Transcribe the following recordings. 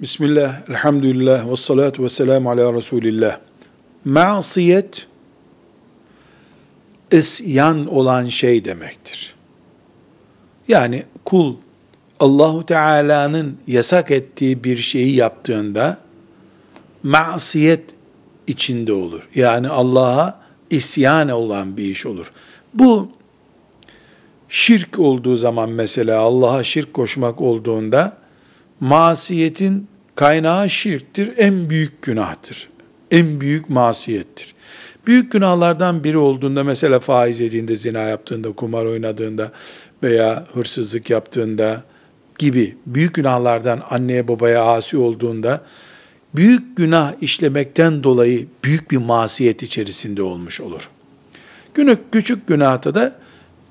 Bismillah, elhamdülillah, ve salatu ve selamu ala Resulillah. Masiyet, isyan olan şey demektir. Yani kul, Allahu Teala'nın yasak ettiği bir şeyi yaptığında, masiyet içinde olur. Yani Allah'a isyan olan bir iş olur. Bu, şirk olduğu zaman mesela, Allah'a şirk koşmak olduğunda, masiyetin kaynağı şirktir, en büyük günahtır. En büyük masiyettir. Büyük günahlardan biri olduğunda mesela faiz yediğinde, zina yaptığında, kumar oynadığında veya hırsızlık yaptığında gibi büyük günahlardan anneye babaya asi olduğunda büyük günah işlemekten dolayı büyük bir masiyet içerisinde olmuş olur. Günlük küçük günahta da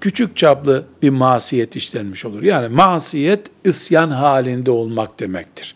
küçük çaplı bir masiyet işlenmiş olur. Yani masiyet isyan halinde olmak demektir.